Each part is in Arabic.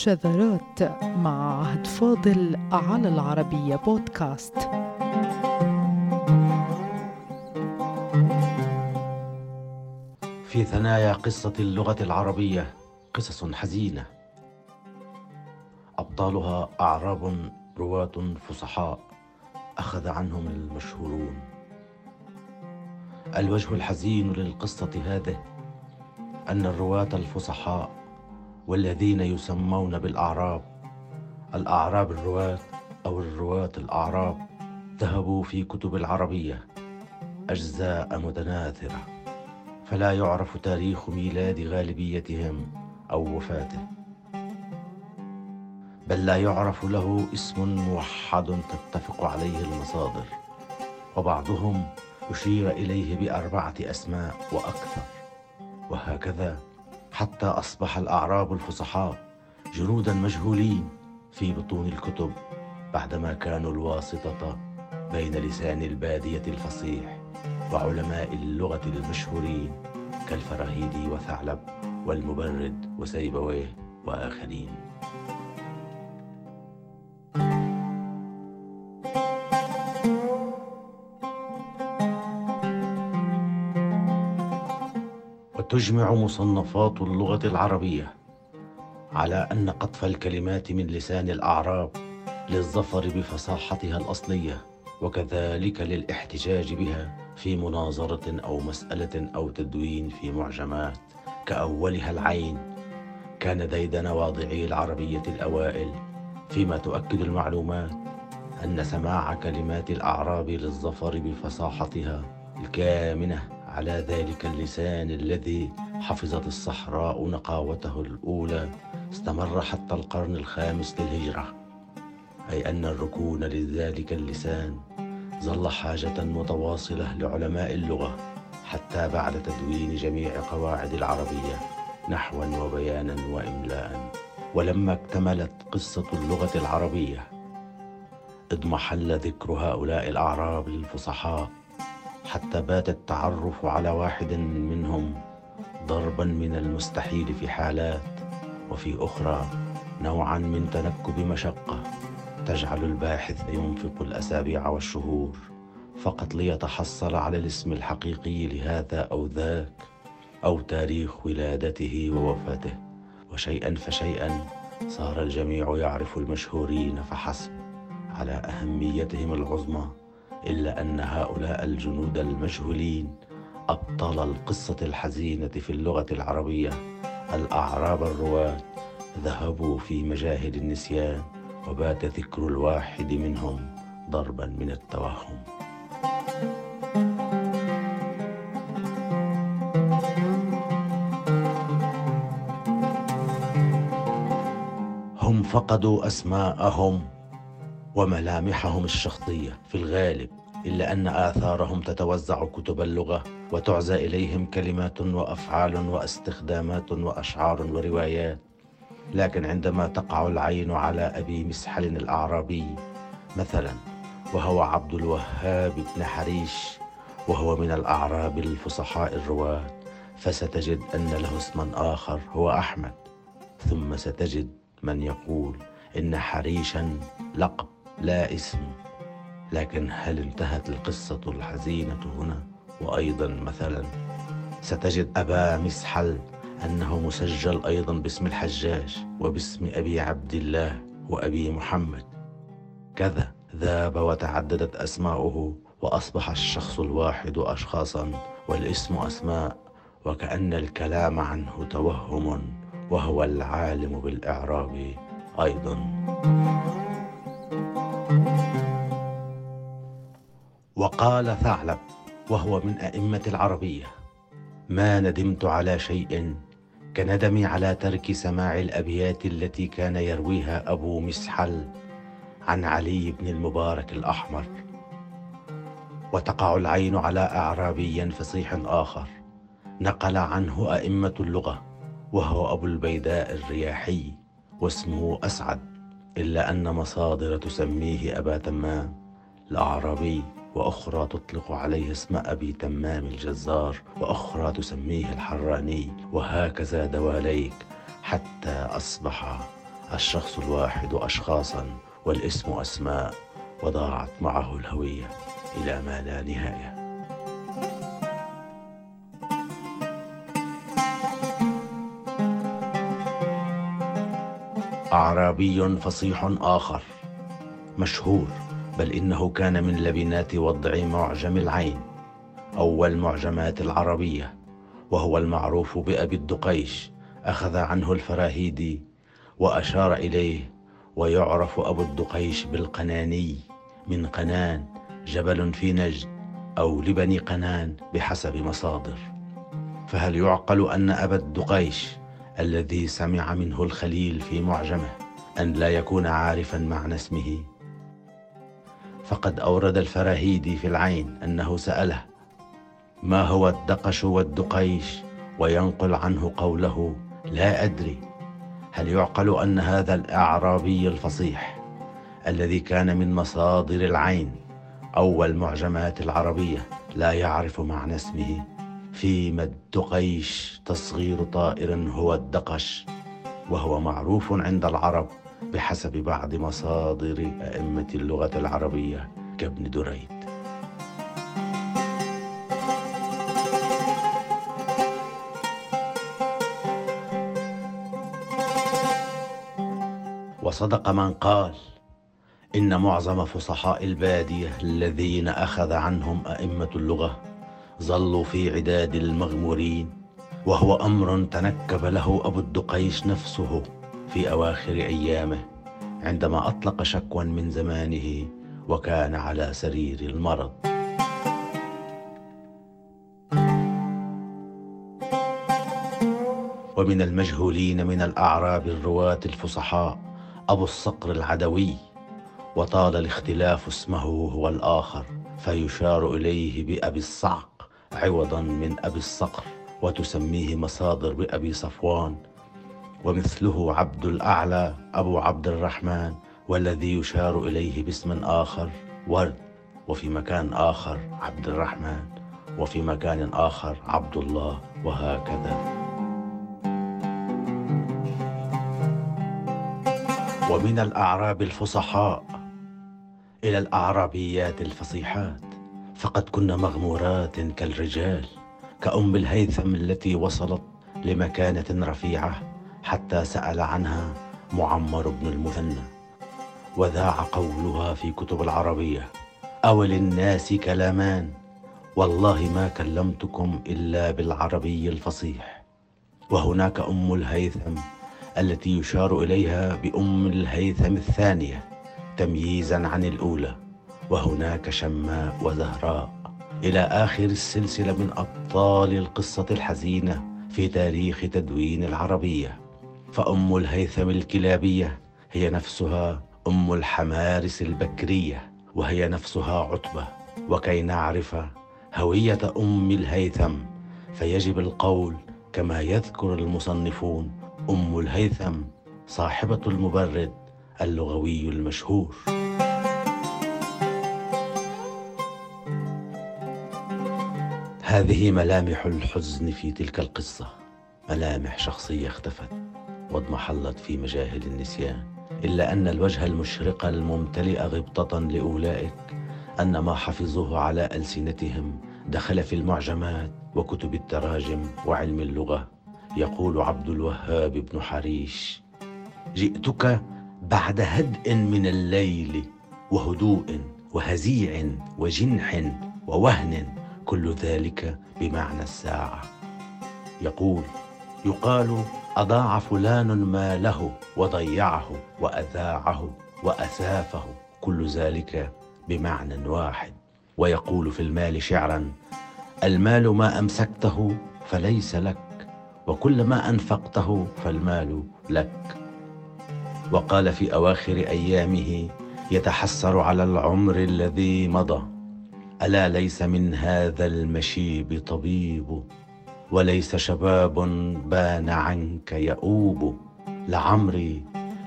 شذرات مع عهد فاضل على العربية بودكاست. في ثنايا قصة اللغة العربية قصص حزينة. أبطالها أعراب رواة فصحاء أخذ عنهم المشهورون. الوجه الحزين للقصة هذه أن الرواة الفصحاء والذين يسمون بالأعراب. الأعراب الرواة أو الرواة الأعراب ذهبوا في كتب العربية أجزاء متناثرة فلا يعرف تاريخ ميلاد غالبيتهم أو وفاته. بل لا يعرف له اسم موحد تتفق عليه المصادر وبعضهم أشير إليه بأربعة أسماء وأكثر. وهكذا حتى أصبح الأعراب الفصحاء جنودا مجهولين في بطون الكتب بعدما كانوا الواسطة بين لسان البادية الفصيح وعلماء اللغة المشهورين كالفراهيدي وثعلب والمبرد وسيبويه وآخرين. وتجمع مصنفات اللغة العربية على أن قطف الكلمات من لسان الأعراب للظفر بفصاحتها الأصلية وكذلك للاحتجاج بها في مناظرة أو مسألة أو تدوين في معجمات كأولها العين. كان ديدن واضعي العربية الأوائل فيما تؤكد المعلومات أن سماع كلمات الأعراب للظفر بفصاحتها الكامنة. على ذلك اللسان الذي حفظت الصحراء نقاوته الأولى استمر حتى القرن الخامس للهجرة. أي أن الركون لذلك اللسان ظل حاجة متواصلة لعلماء اللغة حتى بعد تدوين جميع قواعد العربية نحوا وبيانا وإملاء. ولما اكتملت قصة اللغة العربية اضمحل ذكر هؤلاء الأعراب الفصحاء حتى بات التعرف على واحد منهم ضربا من المستحيل في حالات وفي أخرى نوعا من تنكب مشقة تجعل الباحث ينفق الأسابيع والشهور فقط ليتحصل على الاسم الحقيقي لهذا أو ذاك أو تاريخ ولادته ووفاته. وشيئا فشيئا صار الجميع يعرف المشهورين فحسب على أهميتهم العظمى إلا أن هؤلاء الجنود المجهولين أبطال القصة الحزينة في اللغة العربية. الأعراب الرواة ذهبوا في مجاهل النسيان وبات ذكر الواحد منهم ضربا من التوهم. هم فقدوا أسماءهم وملامحهم الشخصية في الغالب إلا أن آثارهم تتوزع كتب اللغة وتعزى إليهم كلمات وأفعال واستخدامات وأشعار وروايات. لكن عندما تقع العين على أبي مسحل الأعرابي مثلا وهو عبد الوهاب بن حريش وهو من الأعراب الفصحاء الرواة فستجد أن له اسما آخر هو أحمد. ثم ستجد من يقول إن حريشا لقب. لا اسم لكن هل انتهت القصة الحزينة هنا؟ وأيضا مثلا ستجد أبا مسحل أنه مسجل أيضا باسم الحجاج وباسم أبي عبد الله وأبي محمد كذا ذاب وتعددت أسماؤه وأصبح الشخص الواحد أشخاصا والاسم أسماء وكأن الكلام عنه توهم وهو العالم بالإعراب أيضا وقال ثعلب وهو من أئمة العربية ما ندمت على شيء كندمي على ترك سماع الأبيات التي كان يرويها أبو مسحل عن علي بن المبارك الأحمر. وتقع العين على أعرابي فصيح آخر نقل عنه أئمة اللغة وهو أبو البيداء الرياحي واسمه أسعد. إلا أن مصادر تسميه أبا تمام الأعرابي وأخرى تطلق عليه اسم أبي تمام الجزار وأخرى تسميه الحراني وهكذا دواليك حتى أصبح الشخص الواحد أشخاصا والاسم أسماء وضاعت معه الهوية إلى ما لا نهاية. أعرابي فصيح آخر. مشهور بل إنه كان من لبنات وضع معجم العين أول معجمات العربية وهو المعروف بأبي الدقيش أخذ عنه الفراهيدي وأشار إليه ويعرف أبو الدقيش بالقناني من قنان جبل في نجد أو لبني قنان بحسب مصادر. فهل يعقل أن أبا الدقيش الذي سمع منه الخليل في معجمه أن لا يكون عارفا معنى اسمه. فقد أورد الفراهيدي في العين أنه سأله ما هو الدقش والدقيش وينقل عنه قوله لا أدري هل يعقل أن هذا الأعرابي الفصيح الذي كان من مصادر العين أول معجمات العربية لا يعرف معنى اسمه؟ فيما الدقيش تصغير طائر هو الدقش وهو معروف عند العرب بحسب بعض مصادر أئمة اللغة العربية كابن دريد. وصدق من قال إن معظم فصحاء البادية الذين أخذ عنهم أئمة اللغة ظلوا في عداد المغمورين وهو أمر تنكب له أبو الدقيش نفسه في أواخر أيامه عندما أطلق شكوى من زمانه وكان على سرير المرض. ومن المجهولين من الأعراب الرواة الفصحاء أبو الصقر العدوي وطال الاختلاف اسمه هو الآخر فيشار إليه بأبي الصعق. عوضا من أبي الصقر وتسميه مصادر بأبي صفوان ومثله عبد الأعلى أبو عبد الرحمن والذي يشار إليه باسم آخر ورد وفي مكان آخر عبد الرحمن وفي مكان آخر عبد الله وهكذا. ومن الأعراب الفصحاء إلى الأعرابيات الفصيحات. فقد كن مغمورات كالرجال كأم الهيثم التي وصلت لمكانة رفيعة حتى سأل عنها معمر بن المثنى. وذاع قولها في كتب العربية أو للناس كلامان؟ والله ما كلمتكم إلا بالعربي الفصيح. وهناك أم الهيثم التي يشار إليها بأم الهيثم الثانية تمييزا عن الأولى. وهناك شماء وزهراء. إلى آخر السلسلة من أبطال القصة الحزينة في تاريخ تدوين العربية. فأم الهيثم الكلابية هي نفسها أم الحمارس البكرية وهي نفسها عتبة. وكي نعرف هوية أم الهيثم فيجب القول كما يذكر المصنفون أم الهيثم صاحبة المبرد اللغوي المشهور. هذه ملامح الحزن في تلك القصة. ملامح شخصية اختفت واضمحلت في مجاهل النسيان. إلا أن الوجه المشرق الممتلئ غبطة لأولئك أن ما حفظوه على ألسنتهم دخل في المعجمات وكتب التراجم وعلم اللغة. يقول عبد الوهاب بن حريش جئتك بعد هدء من الليل وهدوء وهزيع وجنح ووهن كل ذلك بمعنى الساعة. يقول يقال أضاع فلان ماله وضيعه وأذاعه واسافه كل ذلك بمعنى واحد. ويقول في المال شعرا المال ما أمسكته فليس لك وكل ما أنفقته فالمال لك. وقال في أواخر أيامه يتحسر على العمر الذي مضى. ألا ليس من هذا المشيب طبيب؟ وليس شباب بان عنك يؤوب؟ لعمري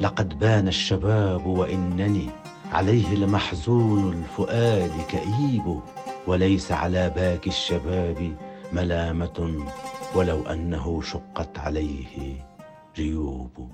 لقد بان الشباب وإنني عليه لمحزون الفؤاد كئيب. وليس على باك الشباب ملامة ولو أنه شقت عليه جيوب.